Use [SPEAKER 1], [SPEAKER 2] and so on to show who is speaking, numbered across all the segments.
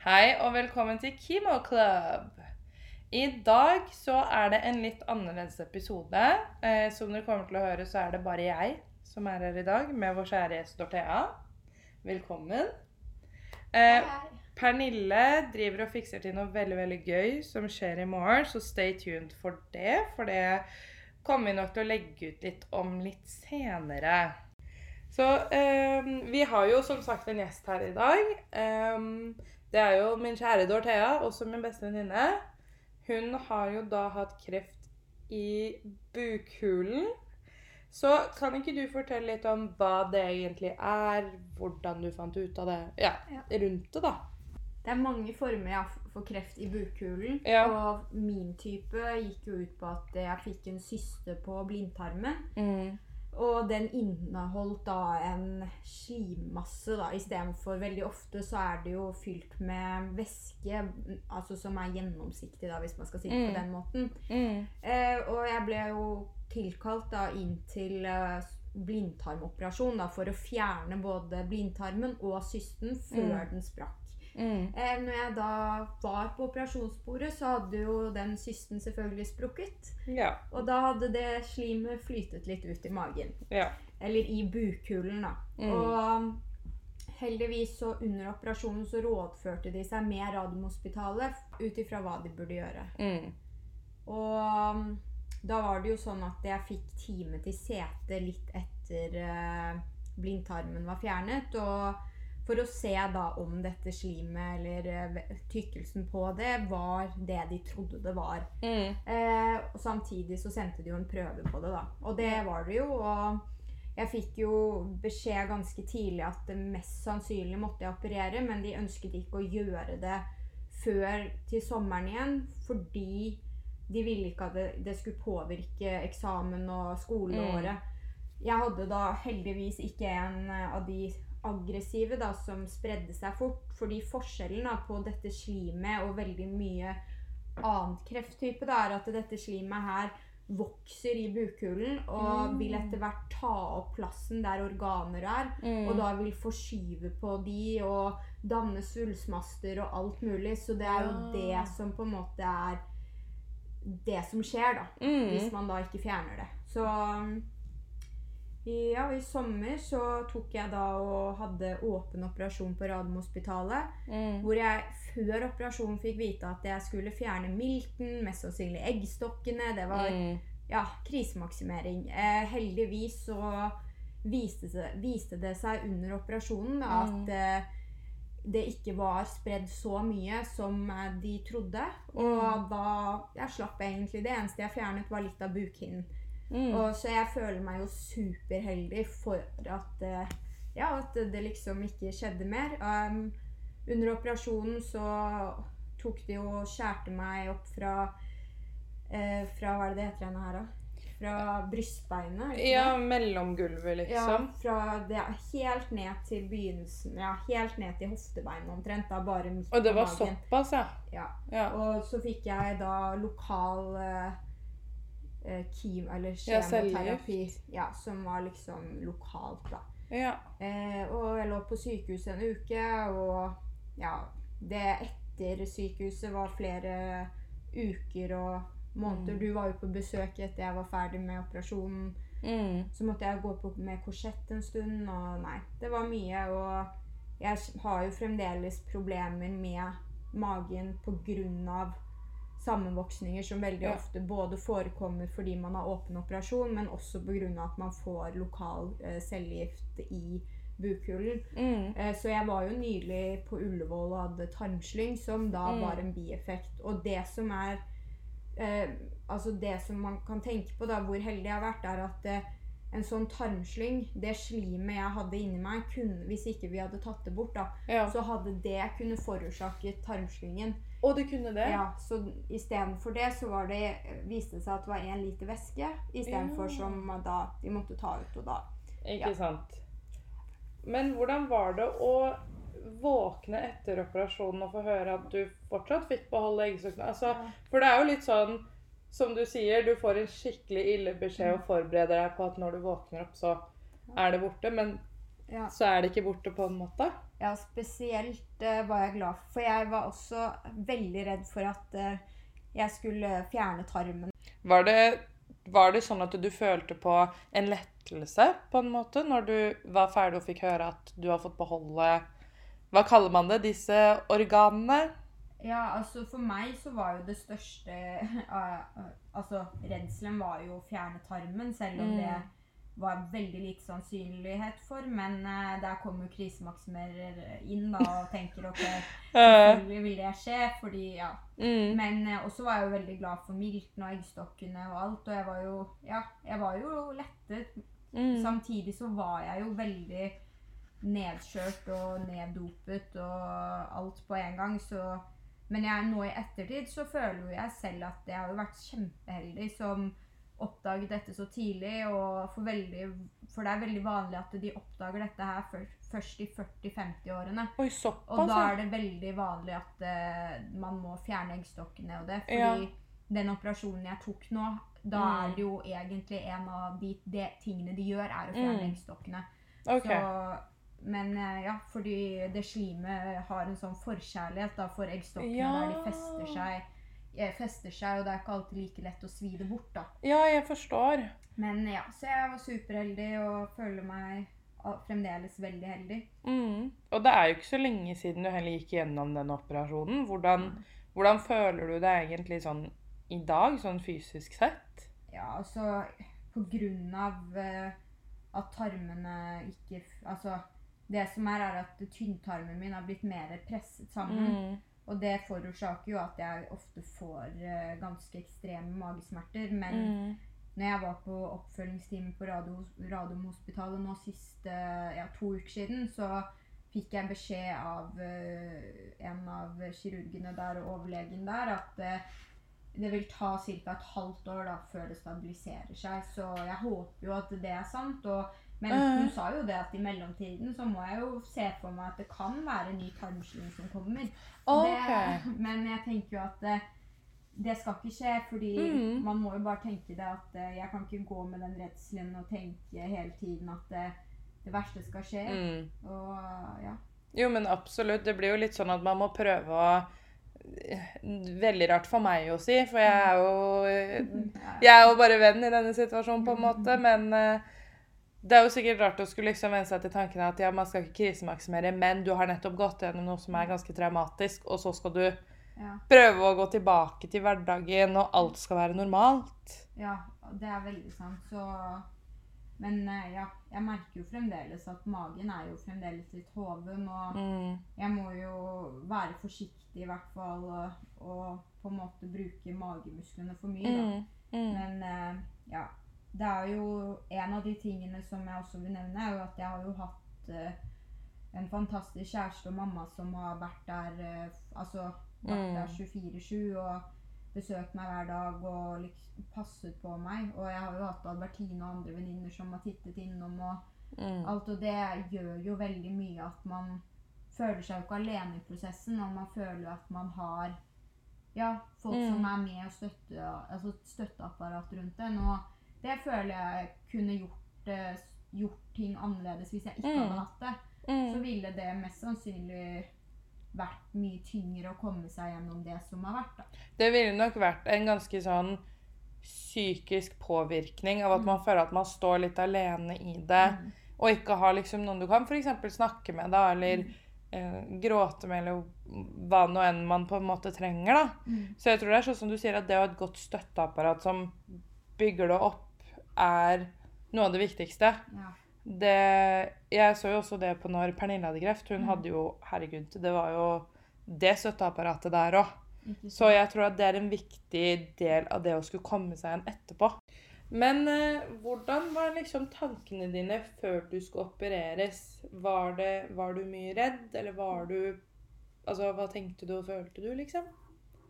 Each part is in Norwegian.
[SPEAKER 1] Hei og velkommen til Kimo Club. I dag så er det en litt annerledes episode. Eh, som dere kommer til å høre, så er det bare jeg som er her i dag med vår kjære gjest Dorthea. Velkommen. Eh, Pernille driver og fikser til noe veldig veldig gøy som skjer i morgen, så stay tuned for det. For det kommer vi nok til å legge ut litt om litt senere. Så eh, vi har jo som sagt en gjest her i dag. Eh, det er jo min kjære Dorthea, også min beste venninne. Hun har jo da hatt kreft i bukhulen. Så kan ikke du fortelle litt om hva det egentlig er, hvordan du fant ut av det? Ja, rundt det, da.
[SPEAKER 2] Det er mange former ja, for kreft i bukhulen.
[SPEAKER 1] Ja.
[SPEAKER 2] Og min type gikk jo ut på at jeg fikk en syste på blindtarmen.
[SPEAKER 1] Mm.
[SPEAKER 2] Og den inneholdt da en slimmasse, da, istedenfor veldig ofte så er det jo fylt med væske, altså som er gjennomsiktig, da, hvis man skal si det
[SPEAKER 1] Mm.
[SPEAKER 2] på den måten.
[SPEAKER 1] Mm.
[SPEAKER 2] Eh, og jeg ble jo tilkalt da inn til eh, blindtarmoperasjon da, for å fjerne både blindtarmen og systen før
[SPEAKER 1] Mm.
[SPEAKER 2] den sprakk.
[SPEAKER 1] Mm.
[SPEAKER 2] Eh, når jeg da var på operasjonsbordet, så hadde jo den systen selvfølgelig sprukket.
[SPEAKER 1] Ja.
[SPEAKER 2] Og da hadde det slimet flytet litt ut i magen.
[SPEAKER 1] Ja.
[SPEAKER 2] Eller i bukhulen, da.
[SPEAKER 1] Mm.
[SPEAKER 2] Og heldigvis så under operasjonen så rådførte de seg med Radiumhospitalet ut ifra hva de burde gjøre.
[SPEAKER 1] Mm.
[SPEAKER 2] Og um, da var det jo sånn at jeg fikk time til sete litt etter eh, blindtarmen var fjernet. Og for å se da om dette slimet eller eh, tykkelsen på det var det de trodde det var.
[SPEAKER 1] Mm.
[SPEAKER 2] Eh, og samtidig så sendte de jo en prøve på det, da. Og det var det jo. Og jeg fikk jo beskjed ganske tidlig at det mest sannsynlig måtte jeg operere, men de ønsket ikke å gjøre det før til sommeren igjen, fordi de ville ikke at det, det skulle påvirke eksamen og skoleåret. Jeg hadde da heldigvis ikke en av de aggressive da, som spredde seg fort. Fordi forskjellen da, på dette slimet og veldig mye annet krefttype da, er at dette slimet her vokser i bukhulen og
[SPEAKER 1] Mm.
[SPEAKER 2] vil etter hvert ta opp plassen der organer er.
[SPEAKER 1] Mm.
[SPEAKER 2] Og da vil forskyve på de og danne svulstmaster og alt mulig. Så det er jo
[SPEAKER 1] ja.
[SPEAKER 2] det som på en måte er det som skjer, da. Hvis
[SPEAKER 1] Mm.
[SPEAKER 2] man da ikke fjerner det. Så i- ja, i sommer så tok jeg da og hadde åpen operasjon på Radiumhospitalet.
[SPEAKER 1] Mm.
[SPEAKER 2] Hvor jeg før operasjonen fikk vite at jeg skulle fjerne milten, mest sannsynlig eggstokkene. Det var
[SPEAKER 1] Mm.
[SPEAKER 2] ja, krisemaksimering. Eh, heldigvis så viste, viste det seg under operasjonen
[SPEAKER 1] Mm.
[SPEAKER 2] at eh, det ikke var spredd så mye som eh, de trodde. Og
[SPEAKER 1] Mm.
[SPEAKER 2] da Jeg slapp egentlig det. eneste jeg fjernet, var litt av bukhinnen.
[SPEAKER 1] Mm.
[SPEAKER 2] Og så jeg føler meg jo superheldig for at eh, Ja, at det liksom ikke skjedde mer. Um, under operasjonen så tok de og skjærte meg opp fra eh, Fra hva er det det heter henne her, da? Fra brystbeinet?
[SPEAKER 1] Ja, mellomgulvet,
[SPEAKER 2] Ja,
[SPEAKER 1] liksom.
[SPEAKER 2] fra det helt ned til begynnelsen Ja, helt ned til hoftebeinet omtrent. Da bare midt
[SPEAKER 1] Og det var
[SPEAKER 2] magen.
[SPEAKER 1] såpass, ja.
[SPEAKER 2] Ja.
[SPEAKER 1] Ja.
[SPEAKER 2] Og så fikk jeg da lokal eh, eh, kim, eller kjemoterapi. Ja, som var liksom lokalt, da.
[SPEAKER 1] ja.
[SPEAKER 2] Eh, og jeg lå på sykehuset en uke, og ja Det etter sykehuset var flere uker og måneder.
[SPEAKER 1] Mm.
[SPEAKER 2] Du var jo på besøk etter jeg var ferdig med operasjonen.
[SPEAKER 1] Mm.
[SPEAKER 2] Så måtte jeg gå på med korsett en stund, og nei. Det var mye, og jeg har jo fremdeles problemer med magen på grunn av sammenvoksninger som veldig
[SPEAKER 1] Ja.
[SPEAKER 2] ofte både forekommer fordi man har åpen operasjon, men også av at man får lokal eh, cellegift i bukhulen.
[SPEAKER 1] Mm.
[SPEAKER 2] Eh, så jeg var jo nylig på Ullevål og hadde tarmslyng, som da
[SPEAKER 1] Mm.
[SPEAKER 2] var en bieffekt. Og det som er eh, Altså det som man kan tenke på, da, hvor heldig jeg har vært, er at eh, en sånn tarmslyng, det slimet jeg hadde inni meg, kunne, hvis ikke vi hadde tatt det bort, da,
[SPEAKER 1] Ja.
[SPEAKER 2] så hadde det kunne forårsaket tarmslyngen.
[SPEAKER 1] Og det kunne det?
[SPEAKER 2] Ja, så istedenfor det så var det, viste det seg at det var én liter væske, istedenfor
[SPEAKER 1] Ja.
[SPEAKER 2] som da de måtte ta ut. Og da
[SPEAKER 1] Ikke
[SPEAKER 2] Ja.
[SPEAKER 1] sant. Men hvordan var det å våkne etter operasjonen og få høre at du fortsatt fikk beholde eggstokkene? Altså, for det er jo litt sånn som du sier, du får en skikkelig ille beskjed og forbereder deg på at når du våkner opp, så er det borte. Men
[SPEAKER 2] Ja.
[SPEAKER 1] så er det ikke borte på en måte.
[SPEAKER 2] Ja, spesielt uh, var jeg glad for. For jeg var også veldig redd for at uh, jeg skulle fjerne tarmen.
[SPEAKER 1] Var det, var det sånn at du følte på en lettelse på en måte når du var ferdig og fikk høre at du har fått beholde Hva kaller man det? Disse organene?
[SPEAKER 2] Ja, altså for meg så var jo det største eh, Altså redselen var jo å fjerne tarmen, selv om
[SPEAKER 1] Mm.
[SPEAKER 2] det var veldig lite sannsynlighet for. Men uh, der kommer jo krisemaksimerer inn da og tenker ok, selvfølgelig vil det skje, fordi ja.
[SPEAKER 1] mm,
[SPEAKER 2] Men uh, også var jeg jo veldig glad for milten og eggstokkene og alt. Og jeg var jo ja, jeg var jo lettet.
[SPEAKER 1] mm.
[SPEAKER 2] Samtidig så var jeg jo veldig nedkjørt og neddopet og alt på en gang, så Men jeg, nå i ettertid så føler jo jeg selv at jeg har jo vært kjempeheldig som oppdaget dette så tidlig, for, veldig, for det er veldig vanlig at de oppdager dette her før- først i 40-50-årene. Og da er det veldig vanlig at uh, man må fjerne eggstokkene og det.
[SPEAKER 1] Ja.
[SPEAKER 2] Fordi den operasjonen jeg tok nå, da
[SPEAKER 1] Mm.
[SPEAKER 2] er det jo egentlig en av de, de tingene de gjør, er å fjerne
[SPEAKER 1] Mm.
[SPEAKER 2] eggstokkene.
[SPEAKER 1] Okay.
[SPEAKER 2] Så, men eh, ja, fordi det slimet har en sånn forkjærlighet da, for eggstokkene
[SPEAKER 1] Ja.
[SPEAKER 2] der de fester seg, fester seg, og det er ikke alltid like lett å svi det bort. da.
[SPEAKER 1] Ja, jeg forstår.
[SPEAKER 2] Men ja, så jeg var superheldig og føler meg fremdeles veldig heldig.
[SPEAKER 1] Mm. Og det er jo ikke så lenge siden du heller gikk gjennom den operasjonen. Hvordan, hvordan føler du deg egentlig sånn i dag, sånn fysisk sett?
[SPEAKER 2] Ja, altså på grunn av uh, at tarmene ikke Altså, det som er, er at tynntarmen min har blitt mer presset sammen.
[SPEAKER 1] Mm.
[SPEAKER 2] Og det forårsaker jo at jeg ofte får uh, ganske ekstreme magesmerter. Men
[SPEAKER 1] Mm.
[SPEAKER 2] når jeg var på oppfølgingstime på Radio, Radiumhospitalet nå sist eh, ja, to uker siden, så fikk jeg beskjed av uh, en av kirurgene der og overlegen der at uh, det vil ta ca. et halvt år da, før det stabiliserer seg. Så jeg håper jo at det er sant. Og, men hun sa jo det at i mellomtiden så må jeg jo se for meg at det kan være en ny tarmslyng som kommer.
[SPEAKER 1] Okay.
[SPEAKER 2] Det, men jeg tenker jo at det, det skal ikke skje, fordi
[SPEAKER 1] mm.
[SPEAKER 2] man må jo bare tenke det at eh, jeg kan ikke gå med den redselen og tenke hele tiden at det, det verste skal skje.
[SPEAKER 1] Mm.
[SPEAKER 2] Og ja.
[SPEAKER 1] Jo, men absolutt. Det blir jo litt sånn at man må prøve å Veldig rart for meg å si, for jeg er jo Jeg er jo bare venn i denne situasjonen, på en måte, men eh, det er jo sikkert rart å skulle liksom venne seg til tanken at ja, man skal ikke krisemaksimere, men du har nettopp gått gjennom noe som er ganske traumatisk, og så skal du
[SPEAKER 2] ja.
[SPEAKER 1] prøve å gå tilbake til hverdagen, og alt skal være normalt.
[SPEAKER 2] Ja, det er veldig sant. Så Men eh, ja, jeg merker jo fremdeles at magen er jo fremdeles litt hoven, og
[SPEAKER 1] Mm.
[SPEAKER 2] jeg må jo være forsiktig i hvert fall og, og på en måte bruke magemusklene for mye. da.
[SPEAKER 1] Mm. Mm.
[SPEAKER 2] Men eh, ja, det er jo en av de tingene som jeg også vil nevne, er jo at jeg har jo hatt uh, en fantastisk kjæreste og mamma som har vært der uh, altså vært
[SPEAKER 1] Mm.
[SPEAKER 2] der 24-7 og besøkt meg hver dag og liksom passet på meg. Og jeg har jo hatt Albertine og andre venninner som har tittet innom og
[SPEAKER 1] Mm.
[SPEAKER 2] alt, og det gjør jo veldig mye at man føler seg jo ikke alene i prosessen, og man føler at man har ja, folk
[SPEAKER 1] Mm.
[SPEAKER 2] som er med og støtter, altså støtteapparat rundt en. Og det føler jeg kunne gjort, eh, gjort ting annerledes hvis jeg ikke
[SPEAKER 1] Mm.
[SPEAKER 2] hadde hatt det. Så
[SPEAKER 1] Mm.
[SPEAKER 2] ville det mest sannsynlig vært mye tyngre å komme seg gjennom det som har vært. da.
[SPEAKER 1] Det ville nok vært en ganske sånn psykisk påvirkning av at man føler at man står litt alene i det,
[SPEAKER 2] Mm.
[SPEAKER 1] og ikke har liksom noen du kan f.eks. snakke med, da, eller eh, gråte med, eller hva nå enn man på en måte trenger, da.
[SPEAKER 2] Mm.
[SPEAKER 1] Så jeg tror det er sånn som du sier, at det å ha et godt støtteapparat som bygger det opp, er noe av det viktigste.
[SPEAKER 2] Ja.
[SPEAKER 1] Det, jeg så jo også det på når Pernille hadde kreft. Hun
[SPEAKER 2] Mm.
[SPEAKER 1] hadde jo Herregud, det var jo det støtteapparatet der òg. Så jeg tror at det er en viktig del av det å skulle komme seg igjen etterpå. Men eh, hvordan var liksom tankene dine før du skulle opereres? Var, det, var du mye redd, eller var du Altså, hva tenkte du og følte du, liksom?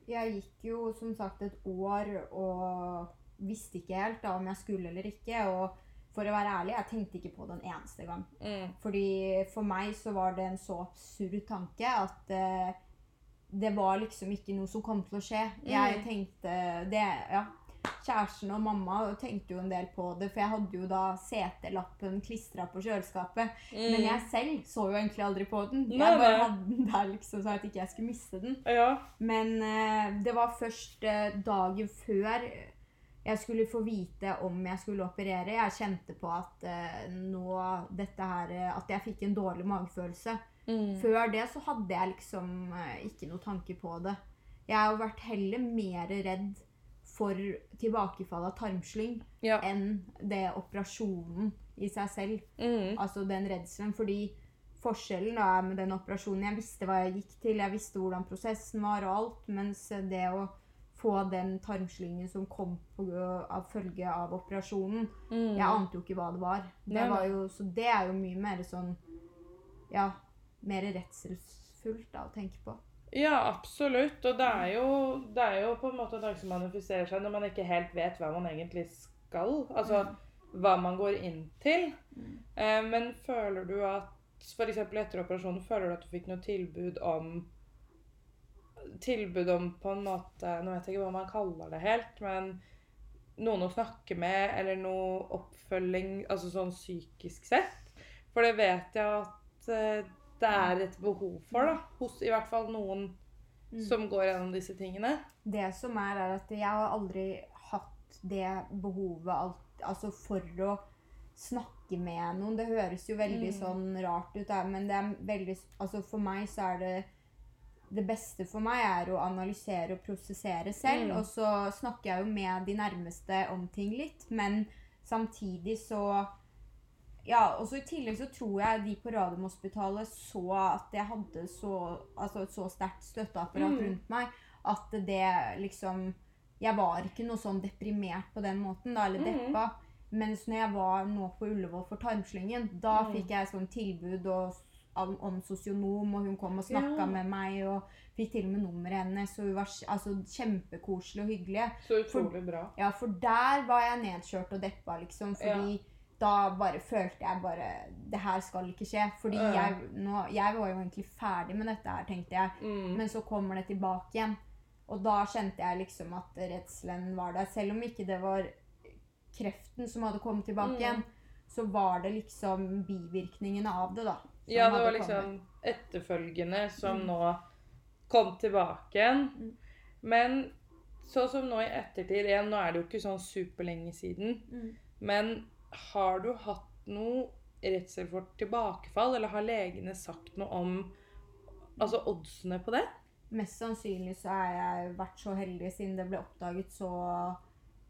[SPEAKER 2] Jeg gikk jo som sagt et år og visste ikke helt da om jeg skulle eller ikke. Og for å være ærlig, jeg tenkte ikke på den eneste gang.
[SPEAKER 1] Mm.
[SPEAKER 2] Fordi for meg så var det en så absurd tanke at uh, det var liksom ikke noe som kom til å skje. Jeg
[SPEAKER 1] Mm.
[SPEAKER 2] tenkte det Ja. kjæresten og mamma tenkte jo en del på det, for jeg hadde jo da CT-lappen klistra på kjøleskapet. Men jeg selv så jo egentlig aldri på den.
[SPEAKER 1] Nei,
[SPEAKER 2] Jeg bare hadde den der liksom så at ikke jeg skulle miste den.
[SPEAKER 1] Ja.
[SPEAKER 2] Men uh, det var først uh, dagen før jeg skulle få vite om jeg skulle operere. Jeg kjente på at eh, nå dette her eh, At jeg fikk en dårlig magefølelse.
[SPEAKER 1] Mm.
[SPEAKER 2] Før det så hadde jeg liksom eh, ikke noe tanke på det. Jeg har jo vært heller mer redd for tilbakefall av tarmslyng
[SPEAKER 1] Ja.
[SPEAKER 2] enn det operasjonen i seg selv.
[SPEAKER 1] Mm.
[SPEAKER 2] Altså den redselen. Fordi forskjellen da er med den operasjonen Jeg visste hva jeg gikk til, jeg visste hvordan prosessen var og alt. Mens det å få den tarmslyngen som kom på, av følge av operasjonen
[SPEAKER 1] Mm.
[SPEAKER 2] Jeg ante jo ikke hva det var. Det var jo, så det er jo mye mer sånn Ja, mer redselsfullt da å tenke på.
[SPEAKER 1] Ja, absolutt. Og det er, jo, det er jo på en måte noe som manifesterer seg når man ikke helt vet hva man egentlig skal. Altså hva man går inn til.
[SPEAKER 2] Mm.
[SPEAKER 1] Eh, men føler du at f.eks. etter operasjonen, føler du at du fikk noe tilbud om Tilbud om på en måte Nå vet jeg ikke hva man kaller det helt, men noen å snakke med, eller noe oppfølging, altså sånn psykisk sett? For det vet jeg at eh, det er et behov for, da. Hos i hvert fall noen
[SPEAKER 2] Mm.
[SPEAKER 1] som går gjennom disse tingene.
[SPEAKER 2] Det som er, er at jeg har aldri hatt det behovet alt, altså for å snakke med noen. Det høres jo veldig
[SPEAKER 1] Mm.
[SPEAKER 2] sånn rart ut, men det er veldig Altså for meg så er det Det beste for meg er å analysere og prosessere selv.
[SPEAKER 1] Mm.
[SPEAKER 2] Og så snakker jeg jo med de nærmeste om ting litt, men samtidig så ja, og så I tillegg så tror jeg de på Radiumhospitalet så at jeg hadde så, altså et så sterkt støtteapparat
[SPEAKER 1] Mm.
[SPEAKER 2] rundt meg at det liksom Jeg var ikke noe sånn deprimert på den måten, da, eller
[SPEAKER 1] deppa.
[SPEAKER 2] deppa. Mens når jeg var nå på Ullevål for tarmslyngen, da
[SPEAKER 1] Mm.
[SPEAKER 2] fikk jeg sånn tilbud og, om, om sosionom, og hun kom og snakka
[SPEAKER 1] Ja.
[SPEAKER 2] med meg, og fikk til og med nummeret hennes, og hun var altså, kjempekoselig og hyggelig.
[SPEAKER 1] Så utrolig bra.
[SPEAKER 2] Ja, for der var jeg nedkjørt og deppa, liksom. Fordi da bare følte jeg bare Det her skal ikke skje. Fordi
[SPEAKER 1] Ja.
[SPEAKER 2] jeg, nå, jeg var jo egentlig ferdig med dette her, tenkte jeg.
[SPEAKER 1] Mm.
[SPEAKER 2] Men så kommer det tilbake igjen. Og da kjente jeg liksom at redselen var der. Selv om ikke det var kreften som hadde kommet tilbake
[SPEAKER 1] Mm.
[SPEAKER 2] igjen, så var det liksom bivirkningene av det, da.
[SPEAKER 1] Ja, det
[SPEAKER 2] var
[SPEAKER 1] var
[SPEAKER 2] kommet.
[SPEAKER 1] liksom etterfølgende som
[SPEAKER 2] Mm.
[SPEAKER 1] nå kom tilbake igjen.
[SPEAKER 2] Mm.
[SPEAKER 1] Men sånn som nå i ettertid igjen, nå er det jo ikke sånn superlenge siden,
[SPEAKER 2] Mm.
[SPEAKER 1] men har du hatt noe redsel for tilbakefall, eller har legene sagt noe om altså oddsene på det?
[SPEAKER 2] Mest sannsynlig så har jeg vært så heldig siden det ble oppdaget så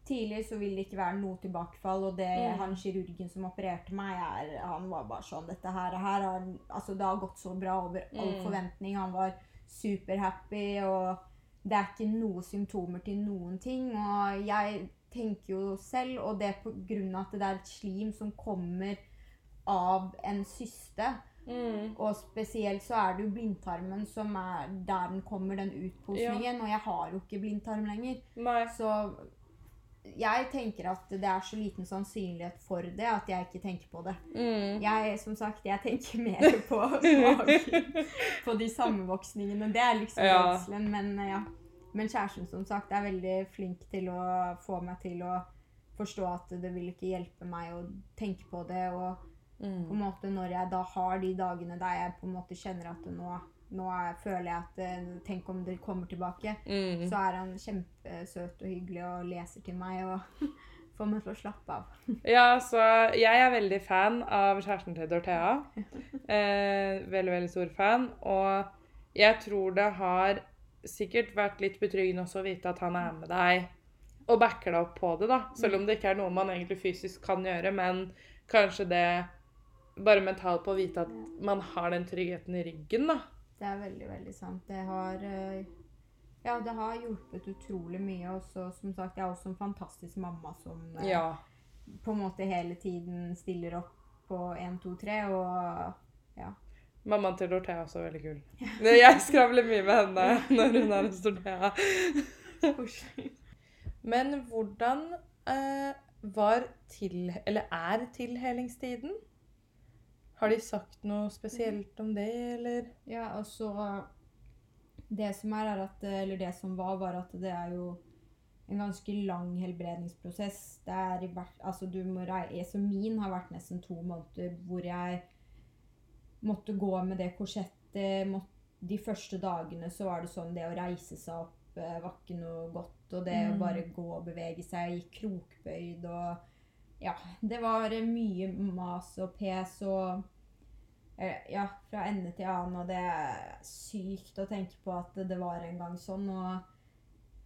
[SPEAKER 2] tidlig, så vil det ikke være noe tilbakefall. Og det
[SPEAKER 1] Mm.
[SPEAKER 2] han kirurgen som opererte meg, er, han var bare sånn Dette her, her har, altså, det har gått så bra over all
[SPEAKER 1] Mm.
[SPEAKER 2] forventning. Han var superhappy, og det er ikke noe symptomer til noen ting. Og jeg tenker jo selv, og det er på grunn av at det er et slim som kommer av en syste.
[SPEAKER 1] Mm.
[SPEAKER 2] Og spesielt så er det jo blindtarmen som er der den kommer, den utposningen. Og jeg har jo ikke blindtarm lenger.
[SPEAKER 1] Nei.
[SPEAKER 2] Så jeg tenker at det er så liten sannsynlighet for det at jeg ikke tenker på det.
[SPEAKER 1] Mm.
[SPEAKER 2] Jeg, som sagt, jeg tenker mer på, smaken på de sammenvoksningene. Det er liksom
[SPEAKER 1] Ja.
[SPEAKER 2] redselen. Men eh, ja. Men kjæresten som sagt er veldig flink til å få meg til å forstå at det vil ikke hjelpe meg å tenke på det. og på en
[SPEAKER 1] Mm.
[SPEAKER 2] måte når jeg da har de dagene der jeg på en måte kjenner at nå, nå er, føler jeg at eh, Tenk om det kommer tilbake.
[SPEAKER 1] Mm.
[SPEAKER 2] Så er han kjempesøt og hyggelig og leser til meg og får meg til å slappe av.
[SPEAKER 1] Ja, så jeg er veldig fan av kjæresten til Dorthea. Eh, veldig, veldig stor fan. Og jeg tror det har sikkert vært litt betryggende også å vite at han er med deg og backer deg opp på det, da. Selv om det ikke er noe man egentlig fysisk kan gjøre, men kanskje det bare mentalt på å vite at man har den tryggheten i ryggen, da.
[SPEAKER 2] Det er veldig, veldig sant. Det har eh, Ja, det har hjulpet utrolig mye. Og så, som sagt, jeg er også en fantastisk mamma som eh,
[SPEAKER 1] Ja.
[SPEAKER 2] på en måte hele tiden stiller opp på 1, 2, 3 og
[SPEAKER 1] Mammaen til Dorthea er også veldig kul. Jeg skravler mye med henne når hun er hos Dorthea. Men hvordan eh, var til, eller er tilhelingstiden? Har de sagt noe spesielt om det, eller?
[SPEAKER 2] Ja, altså Det som er, er at Eller det som var, var at det er jo en ganske lang helbredningsprosess. Det er i hvert, altså du må reise, Min har vært nesten to måneder hvor jeg måtte gå med det korsettet. De første dagene så var det sånn det å reise seg opp eh, var ikke noe godt. Og det å
[SPEAKER 1] Mm.
[SPEAKER 2] bare gå og bevege seg. i gikk krokbøyd og Ja. Det var mye mas og pes og Ja, fra ende til annen. Og det er sykt å tenke på at det var en gang sånn. Og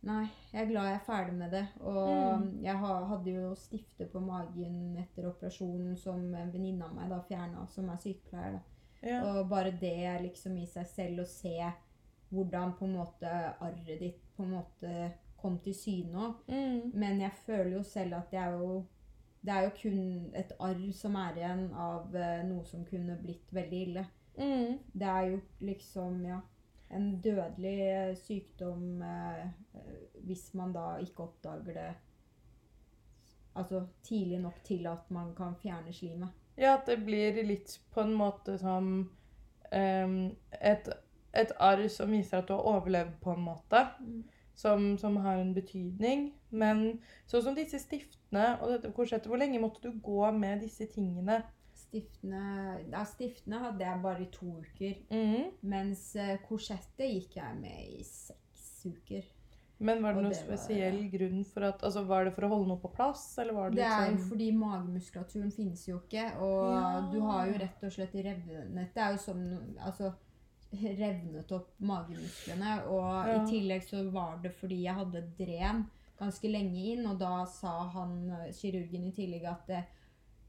[SPEAKER 2] Nei, jeg er glad jeg er ferdig med det. Og
[SPEAKER 1] Mm.
[SPEAKER 2] jeg hadde jo stifte på magen etter operasjonen som en venninne av meg da fjerna, som er sykepleier. da.
[SPEAKER 1] Ja.
[SPEAKER 2] Og bare det liksom i seg selv å se hvordan på en måte arret ditt på en måte kom til syne òg.
[SPEAKER 1] Mm.
[SPEAKER 2] Men jeg føler jo selv at jeg er jo det er jo kun et arr som er igjen av eh, noe som kunne blitt veldig ille.
[SPEAKER 1] Mm.
[SPEAKER 2] Det er jo liksom, ja En dødelig eh, sykdom eh, eh, hvis man da ikke oppdager det altså tidlig nok til at man kan fjerne slimet.
[SPEAKER 1] Ja, at det blir litt på en måte som um, et, et arr som viser at du har overlevd, på en måte. Som, som har en betydning. Men sånn som disse stiftene og dette korsettet, hvor lenge måtte du gå med disse tingene?
[SPEAKER 2] Stiftene, ja, stiftene hadde jeg bare i to uker.
[SPEAKER 1] Mm.
[SPEAKER 2] Mens eh, korsettet gikk jeg med i seks uker.
[SPEAKER 1] Men var det
[SPEAKER 2] Og
[SPEAKER 1] noen
[SPEAKER 2] det var-
[SPEAKER 1] spesiell grunn for at Altså, var det for å holde noe på plass, eller var det
[SPEAKER 2] Det er jo
[SPEAKER 1] liksom
[SPEAKER 2] fordi magemuskulaturen finnes jo ikke, og
[SPEAKER 1] Ja.
[SPEAKER 2] du har jo rett og slett revnet Det er jo som Altså revnet opp magemusklene, og
[SPEAKER 1] Ja.
[SPEAKER 2] i tillegg så var det fordi jeg hadde dren ganske lenge inn, og da sa han eh, kirurgen i tillegg at det,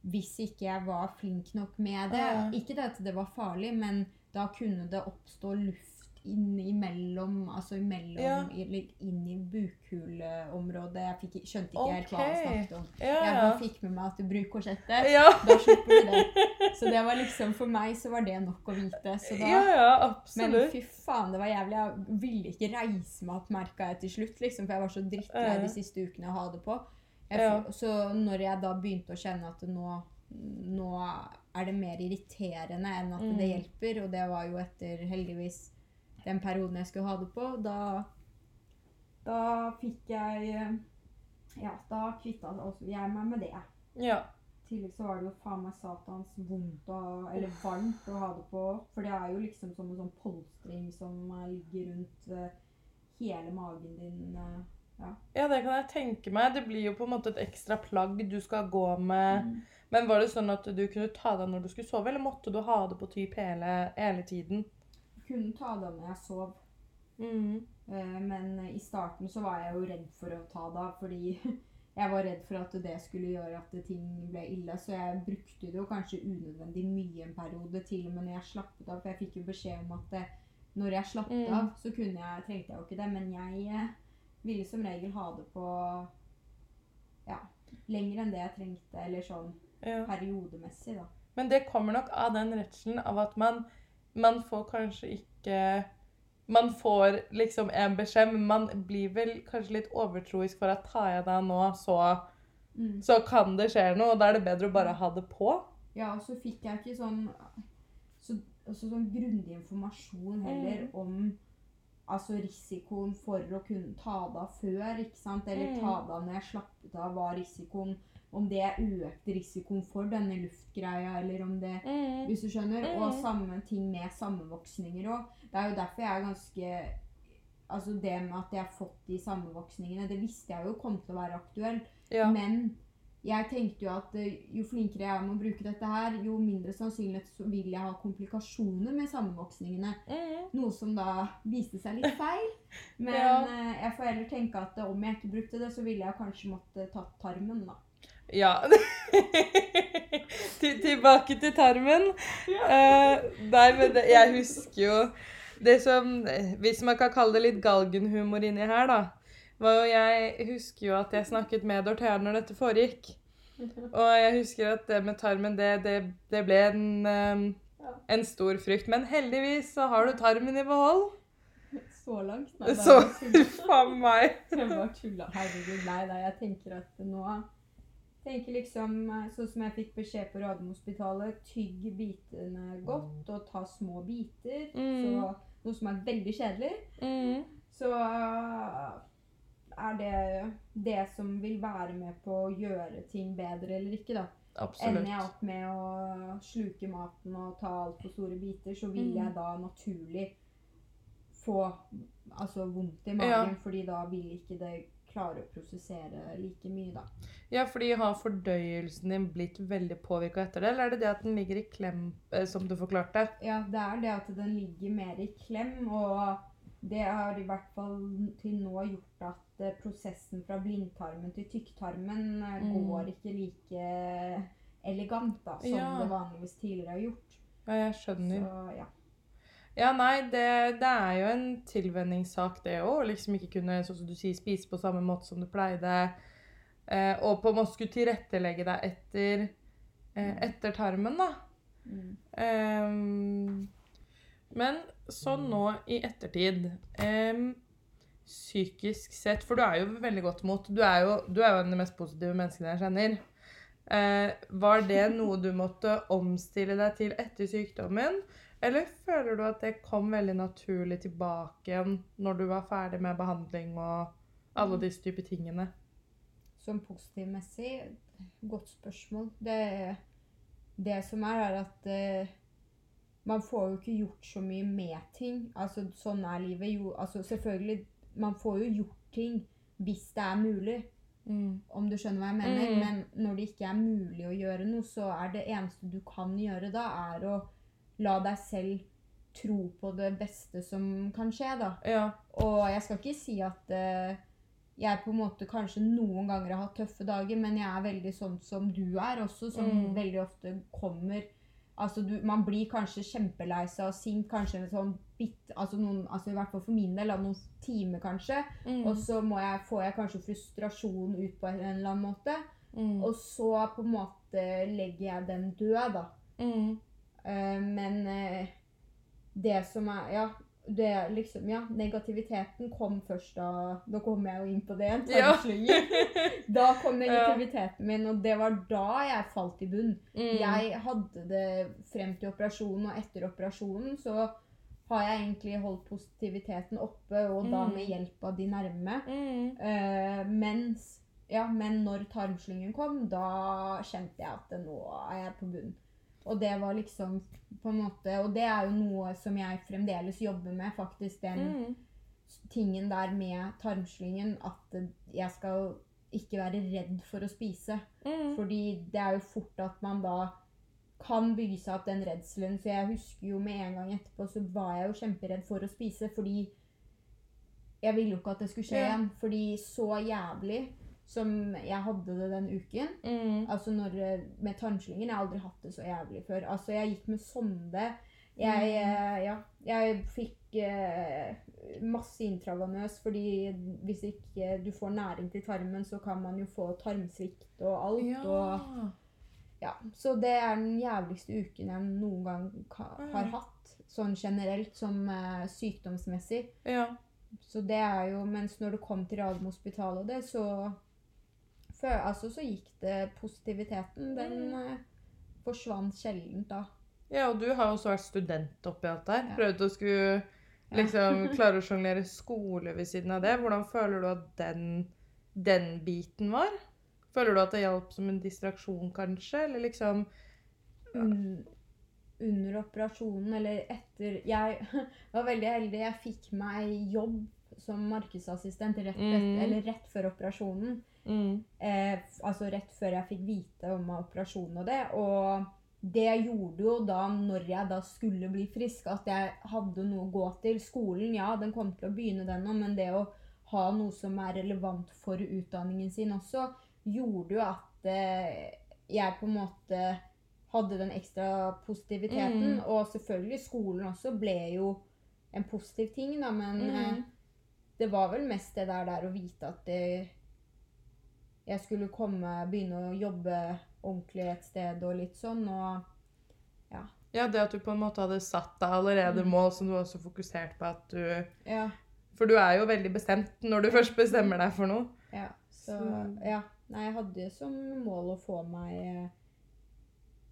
[SPEAKER 2] hvis ikke jeg var flink nok med det. Ikke det at det var farlig, men da kunne det oppstå luft inn imellom Altså imellom
[SPEAKER 1] Ja.
[SPEAKER 2] Eller inn i bukhuleområdet. Jeg fikk, skjønte ikke helt hva han snakket om.
[SPEAKER 1] Ja,
[SPEAKER 2] Jeg bare fikk med meg at du bruker korsettet.
[SPEAKER 1] Ja.
[SPEAKER 2] Da slipper du det. Så det var liksom, for meg så var det nok å vite. Så da,
[SPEAKER 1] ja, ja,
[SPEAKER 2] men fy faen, det var jævlig. Jeg ville ikke reise meg opp, merka jeg til slutt. liksom, For jeg var så drittlei de siste ukene å ha det på. Jeg. Så når jeg da begynte å kjenne at nå, nå er det mer irriterende enn at
[SPEAKER 1] Mm.
[SPEAKER 2] det hjelper, og det var jo etter heldigvis den perioden jeg skulle ha det på, da, da fikk jeg eh, Ja, da kvitta jeg meg med det.
[SPEAKER 1] Ja.
[SPEAKER 2] I tillegg så var det jo faen meg satans vondt og, eller varmt å ha det på. For det er jo liksom som en sånn polstring som eh, ligger rundt uh, hele magen din. Uh, ja.
[SPEAKER 1] ja, det kan jeg tenke meg. Det blir jo på en måte et ekstra plagg du skal gå med.
[SPEAKER 2] Mm.
[SPEAKER 1] Men var det sånn at du kunne ta det når du skulle sove, eller måtte du ha det på typ hele, hele tiden?
[SPEAKER 2] Kunne ta det av når jeg sov.
[SPEAKER 1] Mm.
[SPEAKER 2] Eh, Men i starten så var jeg jo redd for å ta det av, fordi jeg var redd for at det skulle gjøre at ting ble ille. Så jeg brukte det jo kanskje unødvendig mye en periode, til og med når jeg slappet av. For jeg fikk jo beskjed om at det, når jeg slappet
[SPEAKER 1] Mm.
[SPEAKER 2] av, så jeg, trengte jeg jo ikke det. Men jeg eh, ville som regel ha det på ja, lenger enn det jeg trengte, eller sånn
[SPEAKER 1] Ja.
[SPEAKER 2] periodemessig, da.
[SPEAKER 1] Men det kommer nok av den redselen av at man, man får kanskje ikke Man får liksom en beskjed, men man blir vel kanskje litt overtroisk for at tar jeg deg nå, så, så kan det skje noe. Og da er det bedre å bare ha det på.
[SPEAKER 2] Ja, og så fikk jeg ikke sånn så, altså sånn grundig informasjon heller
[SPEAKER 1] Mm.
[SPEAKER 2] om altså risikoen for å kunne ta det av før, ikke sant? Eller
[SPEAKER 1] Mm.
[SPEAKER 2] ta det av når jeg slappet av, hva risikoen Om det økte risikoen for denne luftgreia, eller om det Hvis du skjønner? Og
[SPEAKER 1] Mm.
[SPEAKER 2] samme ting med sammenvoksninger òg. Det er jo derfor jeg er ganske Altså det med at jeg har fått de sammenvoksningene, det visste jeg jo kom til å være aktuelt.
[SPEAKER 1] Ja.
[SPEAKER 2] Men jeg tenkte jo at eh, jo flinkere jeg er med å bruke dette her, jo mindre sannsynlighet så vil jeg ha komplikasjoner med sammenvoksningene.
[SPEAKER 1] Mm.
[SPEAKER 2] Noe som da viste seg litt feil. Men
[SPEAKER 1] Ja.
[SPEAKER 2] eh, jeg får heller tenke at om jeg ikke brukte det, så ville jeg kanskje måtte tatt tarmen, da.
[SPEAKER 1] Ja. Til- Tilbake til tarmen. Uh, nei, men det, jeg husker jo det som Hvis man kan kalle det litt galgenhumor inni her, da. Var jo jeg husker jo at jeg snakket med Dorthea når dette foregikk. Og jeg husker at det med tarmen, det, det, det ble en, eh, en stor frykt. Men heldigvis så har du tarmen i behold.
[SPEAKER 2] Så langt? Nei,
[SPEAKER 1] Så faen meg.
[SPEAKER 2] Jeg bare tulla. Herregud, nei da. Jeg tenker at nå tenker liksom eh, Sånn som jeg fikk beskjed på Radiumhospitalet, tygg bitene godt og ta små biter.
[SPEAKER 1] Mm.
[SPEAKER 2] Så, noe som er veldig kjedelig.
[SPEAKER 1] Mm.
[SPEAKER 2] Så er det det som vil være med på å gjøre ting bedre eller ikke, da.
[SPEAKER 1] Absolutt.
[SPEAKER 2] Ender jeg opp med å sluke maten og ta altfor store biter, så vil
[SPEAKER 1] Mm.
[SPEAKER 2] jeg da naturlig få altså, vondt i magen, fordi da vil ikke det klare å prosessere like mye, da.
[SPEAKER 1] Ja, fordi har fordøyelsen din blitt veldig påvirka etter det, eller er det det at den ligger i klem, eh, som du forklarte?
[SPEAKER 2] Ja, det er det at den ligger mer i klem, og det har i hvert fall til nå gjort at eh, prosessen fra blindtarmen til tykktarmen eh,
[SPEAKER 1] Mm.
[SPEAKER 2] går ikke like elegant da, som
[SPEAKER 1] Ja.
[SPEAKER 2] det vanligvis tidligere har gjort.
[SPEAKER 1] Ja, jeg skjønner.
[SPEAKER 2] Så ja.
[SPEAKER 1] Ja, nei, det, det er jo en tilvenningssak, det òg. Liksom ikke kunne, sånn som du sier, spise på samme måte som du pleide. Eh, og på en måte skulle tilrettelegge deg etter, eh, etter tarmen, da.
[SPEAKER 2] Mm.
[SPEAKER 1] Ehm, men sånn nå i ettertid ehm, Psykisk sett For du er jo veldig godt mot. Du er jo, du er jo en av de mest positive menneskene jeg kjenner. Eh, var det noe du måtte omstille deg til etter sykdommen? Eller føler du at det kom veldig naturlig tilbake igjen når du var ferdig med behandling og alle disse typer tingene?
[SPEAKER 2] Som positivmessig, godt spørsmål. Det, det som er, er at uh, man får jo ikke gjort så mye med ting. Altså, sånn er livet. Jo, altså, selvfølgelig, man får jo gjort ting hvis det er mulig,
[SPEAKER 1] Mm.
[SPEAKER 2] om du skjønner hva jeg mener.
[SPEAKER 1] Mm.
[SPEAKER 2] Men når det ikke er mulig å gjøre noe, så er det eneste du kan gjøre da, er å la deg selv tro på det beste som kan skje, da.
[SPEAKER 1] Ja.
[SPEAKER 2] Og jeg skal ikke si at uh, jeg på en måte kanskje noen ganger har hatt tøffe dager, men jeg er veldig sånn som du er også, som
[SPEAKER 1] Mm.
[SPEAKER 2] veldig ofte kommer Altså, du, man blir kanskje kjempelei seg og sint kanskje en sånn bit, altså, noen, altså i hvert fall for min del, av noen timer kanskje.
[SPEAKER 1] Mm.
[SPEAKER 2] Og så må jeg, får jeg kanskje frustrasjon ut på en eller annen måte.
[SPEAKER 1] Mm.
[SPEAKER 2] Og så på en måte legger jeg den død, da.
[SPEAKER 1] Mm.
[SPEAKER 2] Eh, men eh, det som er Ja, det liksom Ja, negativiteten kom først da Da kommer jeg jo inn på det igjen.
[SPEAKER 1] Ja.
[SPEAKER 2] da kom negativiteten min, og det var da jeg falt i bunn.
[SPEAKER 1] Mm.
[SPEAKER 2] Jeg hadde det frem til operasjonen, og etter operasjonen så har jeg egentlig holdt positiviteten oppe, og da
[SPEAKER 1] Mm.
[SPEAKER 2] med hjelp av de nærme.
[SPEAKER 1] Mm.
[SPEAKER 2] Uh, mens Ja, men når tarmslyngen kom, da kjente jeg at nå er jeg på bunn. Og det var liksom på en måte Og det er jo noe som jeg fremdeles jobber med, faktisk. Den
[SPEAKER 1] Mm.
[SPEAKER 2] tingen der med tarmslyngen. At jeg skal ikke være redd for å spise.
[SPEAKER 1] Mm.
[SPEAKER 2] Fordi det er jo fort at man da kan bygge seg opp den redselen. Så jeg husker jo med en gang etterpå, så var jeg jo kjemperedd for å spise. Fordi jeg ville jo ikke at det skulle skje
[SPEAKER 1] Ja.
[SPEAKER 2] igjen. Fordi så jævlig som jeg hadde det den uken
[SPEAKER 1] Mm.
[SPEAKER 2] Altså når, eh, Med tarmslyngen. Jeg har aldri hatt det så jævlig før. Altså Jeg gikk med sonde. Jeg, mm. ja, jeg fikk eh, masse intravenøs, fordi hvis ikke du får næring til tarmen, så kan man jo få tarmsvikt og alt.
[SPEAKER 1] Ja.
[SPEAKER 2] Og, ja. Så det er den jævligste uken jeg noen gang
[SPEAKER 1] Mm.
[SPEAKER 2] har hatt. Sånn generelt, som eh, sykdomsmessig.
[SPEAKER 1] ja.
[SPEAKER 2] Så det er jo, Mens når det kom til Radiumhospitalet det, så før, altså, så gikk det Positiviteten, den
[SPEAKER 1] Mm.
[SPEAKER 2] eh, forsvant sjelden da.
[SPEAKER 1] Ja, og du har også vært student oppi alt der.
[SPEAKER 2] Ja.
[SPEAKER 1] Prøvd å skulle
[SPEAKER 2] Ja.
[SPEAKER 1] liksom klare å sjonglere skole ved siden av det. Hvordan føler du at den, den biten var? Føler du at det hjalp som en distraksjon, kanskje? Eller liksom
[SPEAKER 2] Un, under operasjonen, eller etter Jeg var veldig heldig. Jeg fikk meg jobb som markedsassistent rett,
[SPEAKER 1] Mm.
[SPEAKER 2] rett, eller rett før operasjonen.
[SPEAKER 1] Mm,
[SPEAKER 2] Eh, altså rett før jeg fikk vite om operasjonen og det. Og det gjorde jo da, når jeg da skulle bli frisk, at jeg hadde noe å gå til. Skolen, ja, den kom til å begynne den nå, men det å ha noe som er relevant for utdanningen sin også, gjorde jo at eh, jeg på en måte hadde den ekstra positiviteten.
[SPEAKER 1] Mm.
[SPEAKER 2] Og selvfølgelig skolen også ble jo en positiv ting, da, men
[SPEAKER 1] Mm.
[SPEAKER 2] eh, det var vel mest det der, der å vite at det, jeg skulle komme, begynne å jobbe ordentlig et sted og litt sånn. Og
[SPEAKER 1] Ja, det at du på en måte hadde satt deg allerede
[SPEAKER 2] Mm.
[SPEAKER 1] mål som du også fokuserte på at du
[SPEAKER 2] ja,
[SPEAKER 1] For du er jo veldig bestemt når du først bestemmer deg for noe.
[SPEAKER 2] ja. Så
[SPEAKER 1] Så-
[SPEAKER 2] ja. Nei, jeg hadde som mål å få meg eh,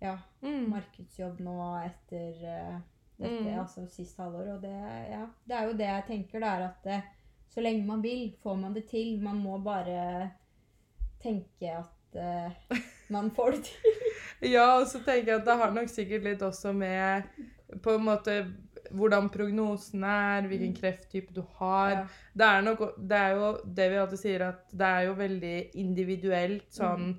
[SPEAKER 2] ja,
[SPEAKER 1] Mm.
[SPEAKER 2] markedsjobb nå etter, eh, etter
[SPEAKER 1] Mm.
[SPEAKER 2] altså sist halvår. Og det, ja, det er jo det jeg tenker, det er at det, så lenge man vil, får man det til. Man må bare tenke at uh, man får det til.
[SPEAKER 1] Ja, og så tenker jeg at det har nok sikkert litt også med på en måte hvordan prognosen er, hvilken
[SPEAKER 2] Mm.
[SPEAKER 1] krefttype du har.
[SPEAKER 2] Ja.
[SPEAKER 1] Det er, nok, det er jo det vi alltid sier, at det er jo veldig individuelt sånn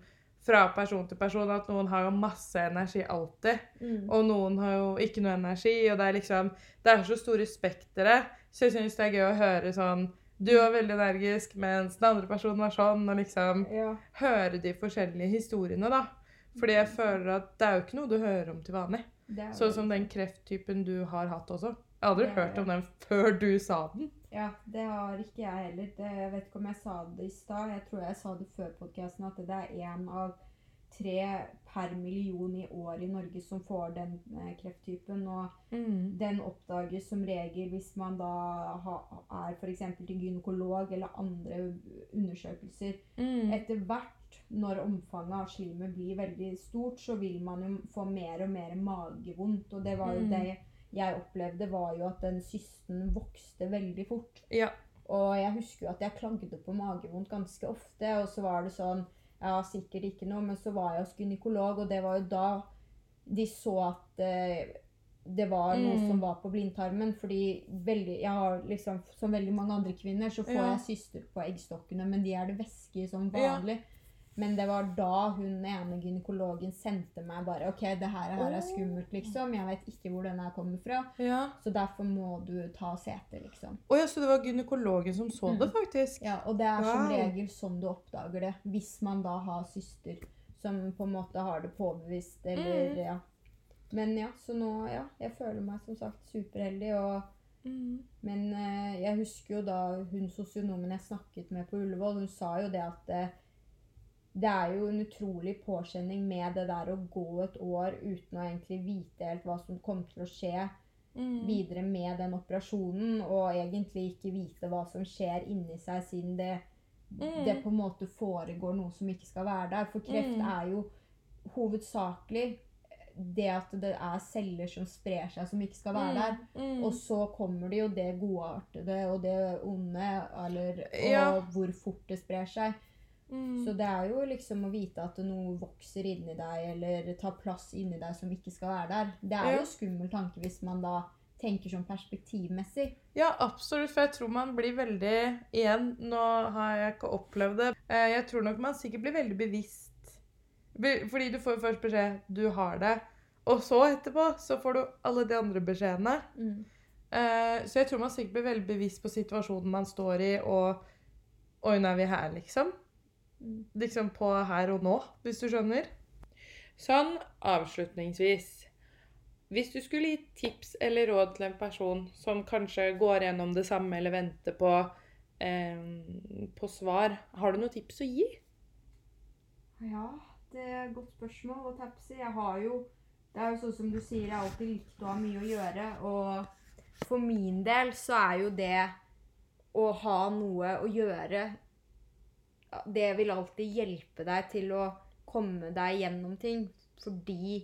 [SPEAKER 1] fra person til person. At noen har jo masse energi alltid,
[SPEAKER 2] Mm.
[SPEAKER 1] og noen har jo ikke noe energi. Og det er liksom Det er så store spektere, så jeg syns det er gøy å høre sånn Du var veldig energisk, mens den andre personen var sånn, og liksom
[SPEAKER 2] Ja.
[SPEAKER 1] høre de forskjellige historiene, da. Fordi jeg føler at det er jo ikke noe du hører om til vanlig. Sånn som den krefttypen du har hatt også. Jeg har aldri hørt om den før du sa den.
[SPEAKER 2] Ja, det har ikke jeg heller. Det, jeg vet ikke om jeg sa det i stad. Jeg tror jeg sa det før podkasten, at det er én av tre per million i år i Norge som får den eh, krefttypen. Og den oppdages som regel hvis man da ha, er f.eks. til gynekolog eller andre undersøkelser.
[SPEAKER 1] Mm.
[SPEAKER 2] Etter hvert, når omfanget av slimet blir veldig stort, så vil man jo få mer og mer magevondt. Og det var jo
[SPEAKER 1] Mm.
[SPEAKER 2] det jeg opplevde, var jo at den cysten vokste veldig fort.
[SPEAKER 1] Ja.
[SPEAKER 2] Og jeg husker jo at jeg klagde på magevondt ganske ofte, og så var det sånn Ja, sikkert ikke noe, men så var jeg hos gynekolog, og det var jo da de så at eh, det var noe
[SPEAKER 1] Mm.
[SPEAKER 2] som var på blindtarmen. Fordi veldig, jeg har liksom, som veldig mange andre kvinner, så får
[SPEAKER 1] Ja.
[SPEAKER 2] jeg syster på eggstokkene, men de er det væske som som
[SPEAKER 1] Ja.
[SPEAKER 2] Men det var da hun ene gynekologen sendte meg bare OK, det her, her er skummelt, liksom. Jeg vet ikke hvor den her kommer fra.
[SPEAKER 1] ja.
[SPEAKER 2] Så derfor må du ta CT, liksom.
[SPEAKER 1] Å ja, så det var gynekologen som så det, faktisk?
[SPEAKER 2] Ja, og det er som
[SPEAKER 1] Wow.
[SPEAKER 2] regel sånn du oppdager det. Hvis man da har søster som på en måte har det påbevist, eller
[SPEAKER 1] Mm.
[SPEAKER 2] ja. Men ja, så nå, ja. Jeg føler meg som sagt superheldig, og
[SPEAKER 1] Mm.
[SPEAKER 2] Men eh, jeg husker jo da hun sosionomen jeg snakket med på Ullevål, hun sa jo det at eh, det er jo en utrolig påkjenning med det der å gå et år uten å egentlig vite helt hva som kommer til å skje
[SPEAKER 1] Mm.
[SPEAKER 2] videre med den operasjonen, og egentlig ikke vite hva som skjer inni seg, siden det,
[SPEAKER 1] Mm.
[SPEAKER 2] det på en måte foregår noe som ikke skal være der. For kreft
[SPEAKER 1] Mm.
[SPEAKER 2] er jo hovedsakelig det at det er celler som sprer seg, som ikke skal være der.
[SPEAKER 1] Mm.
[SPEAKER 2] Og så kommer det jo det godartede og det onde, eller, og
[SPEAKER 1] Ja.
[SPEAKER 2] hvor fort det sprer seg.
[SPEAKER 1] Mm.
[SPEAKER 2] Så det er jo liksom å vite at noe vokser inni deg, eller tar plass inni deg som ikke skal være der. Det er
[SPEAKER 1] Ja.
[SPEAKER 2] jo skummel tanke hvis man da tenker sånn perspektivmessig.
[SPEAKER 1] Ja, absolutt. For jeg tror man blir veldig Igjen, nå har jeg ikke opplevd det. Eh, Jeg tror nok man sikkert blir veldig bevisst. Fordi du får først beskjed 'du har det', og så etterpå så får du alle de andre beskjedene. Eh, Så jeg tror man sikkert blir veldig bevisst på situasjonen man står i, og Oi, nå er vi her, liksom. Liksom på her og nå, hvis du skjønner. Sånn avslutningsvis. Hvis du skulle gi tips eller råd til en person som kanskje går gjennom det samme eller venter på, eh, på svar, har du noen tips å gi?
[SPEAKER 2] Ja, det er et godt spørsmål. Og tapsi? Jeg har jo Det er jo sånn som du sier, jeg har alltid likt å ha mye å gjøre. Og for min del så er jo det å ha noe å gjøre Det vil alltid hjelpe deg til å komme deg gjennom ting. Fordi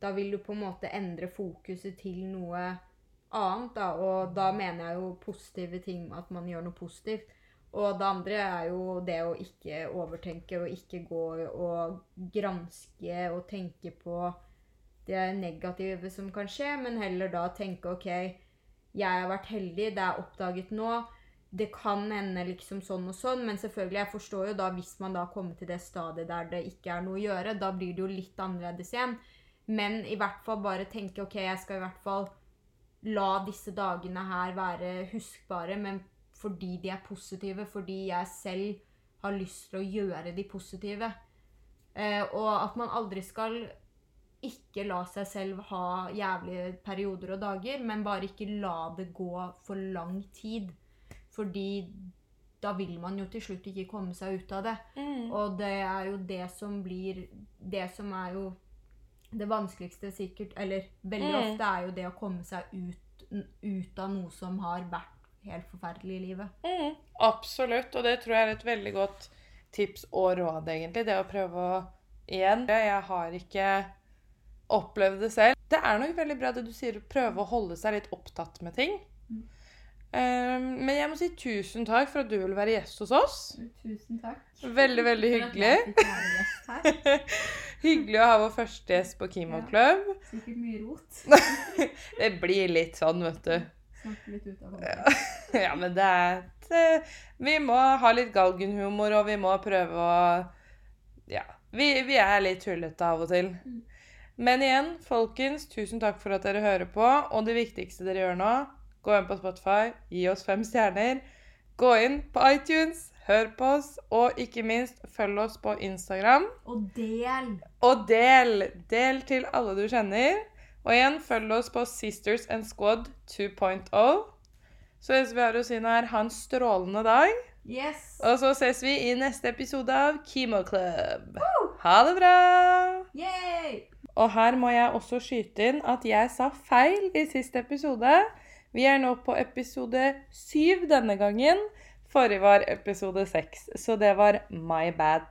[SPEAKER 2] da vil du på en måte endre fokuset til noe annet. Da. Og da mener jeg jo positive ting, at man gjør noe positivt. Og det andre er jo det å ikke overtenke og ikke gå og granske og tenke på det negative som kan skje, men heller da tenke OK, jeg har vært heldig, det er oppdaget nå. Det kan ende liksom sånn og sånn, men selvfølgelig, jeg forstår jo da hvis man da kommer til det stadiet der det ikke er noe å gjøre, da blir det jo litt annerledes igjen. Men i hvert fall bare tenke OK, jeg skal i hvert fall la disse dagene her være huskbare, men fordi de er positive, fordi jeg selv har lyst til å gjøre de positive. Eh, og at man aldri skal ikke la seg selv ha jævlige perioder og dager, men bare ikke la det gå for lang tid. Fordi da vil man jo til slutt ikke komme seg ut av det. Og det er jo det som blir Det som er jo det vanskeligste sikkert, eller veldig
[SPEAKER 1] Mm.
[SPEAKER 2] ofte, er jo det å komme seg ut, ut av noe som har vært helt forferdelig i livet.
[SPEAKER 1] Mm, absolutt, og det tror jeg er et veldig godt tips og råd, egentlig. Det å prøve å Igjen, jeg har ikke opplevd det selv. Det er nok veldig bra det du sier, å prøve å holde seg litt opptatt med ting. Eh, men jeg må si tusen takk for at du vil være gjest hos oss.
[SPEAKER 2] Tusen takk.
[SPEAKER 1] Veldig, veldig hyggelig. Hyggelig å ha vår første gjest på Kimo Club.
[SPEAKER 2] Sikkert mye rot.
[SPEAKER 1] Det blir litt sånn, vet du.
[SPEAKER 2] Snakke litt ut av hodet.
[SPEAKER 1] Ja, men det er et, Vi må ha litt galgenhumor, og vi må prøve å Ja. Vi, vi er litt tullete av og til.
[SPEAKER 2] Mm.
[SPEAKER 1] Men igjen, folkens, tusen takk for at dere hører på. Og det viktigste dere gjør nå, gå inn på Spotify, gi oss fem stjerner. Gå inn på iTunes, hør på oss, og ikke minst følg oss på Instagram.
[SPEAKER 2] Og del!
[SPEAKER 1] Og del! Del til alle du kjenner. Og igjen, følg oss på Sisters and Squad 2.0. Så det vi har å si nå er ha en strålende dag.
[SPEAKER 2] Yes!
[SPEAKER 1] Og så ses vi i neste episode av Kimo Club. Ha det bra!
[SPEAKER 2] Yay!
[SPEAKER 1] Og her må jeg også skyte inn at jeg sa feil i siste episode. Vi er nå på episode syv denne gangen. Forrige var episode seks, så det var my bad.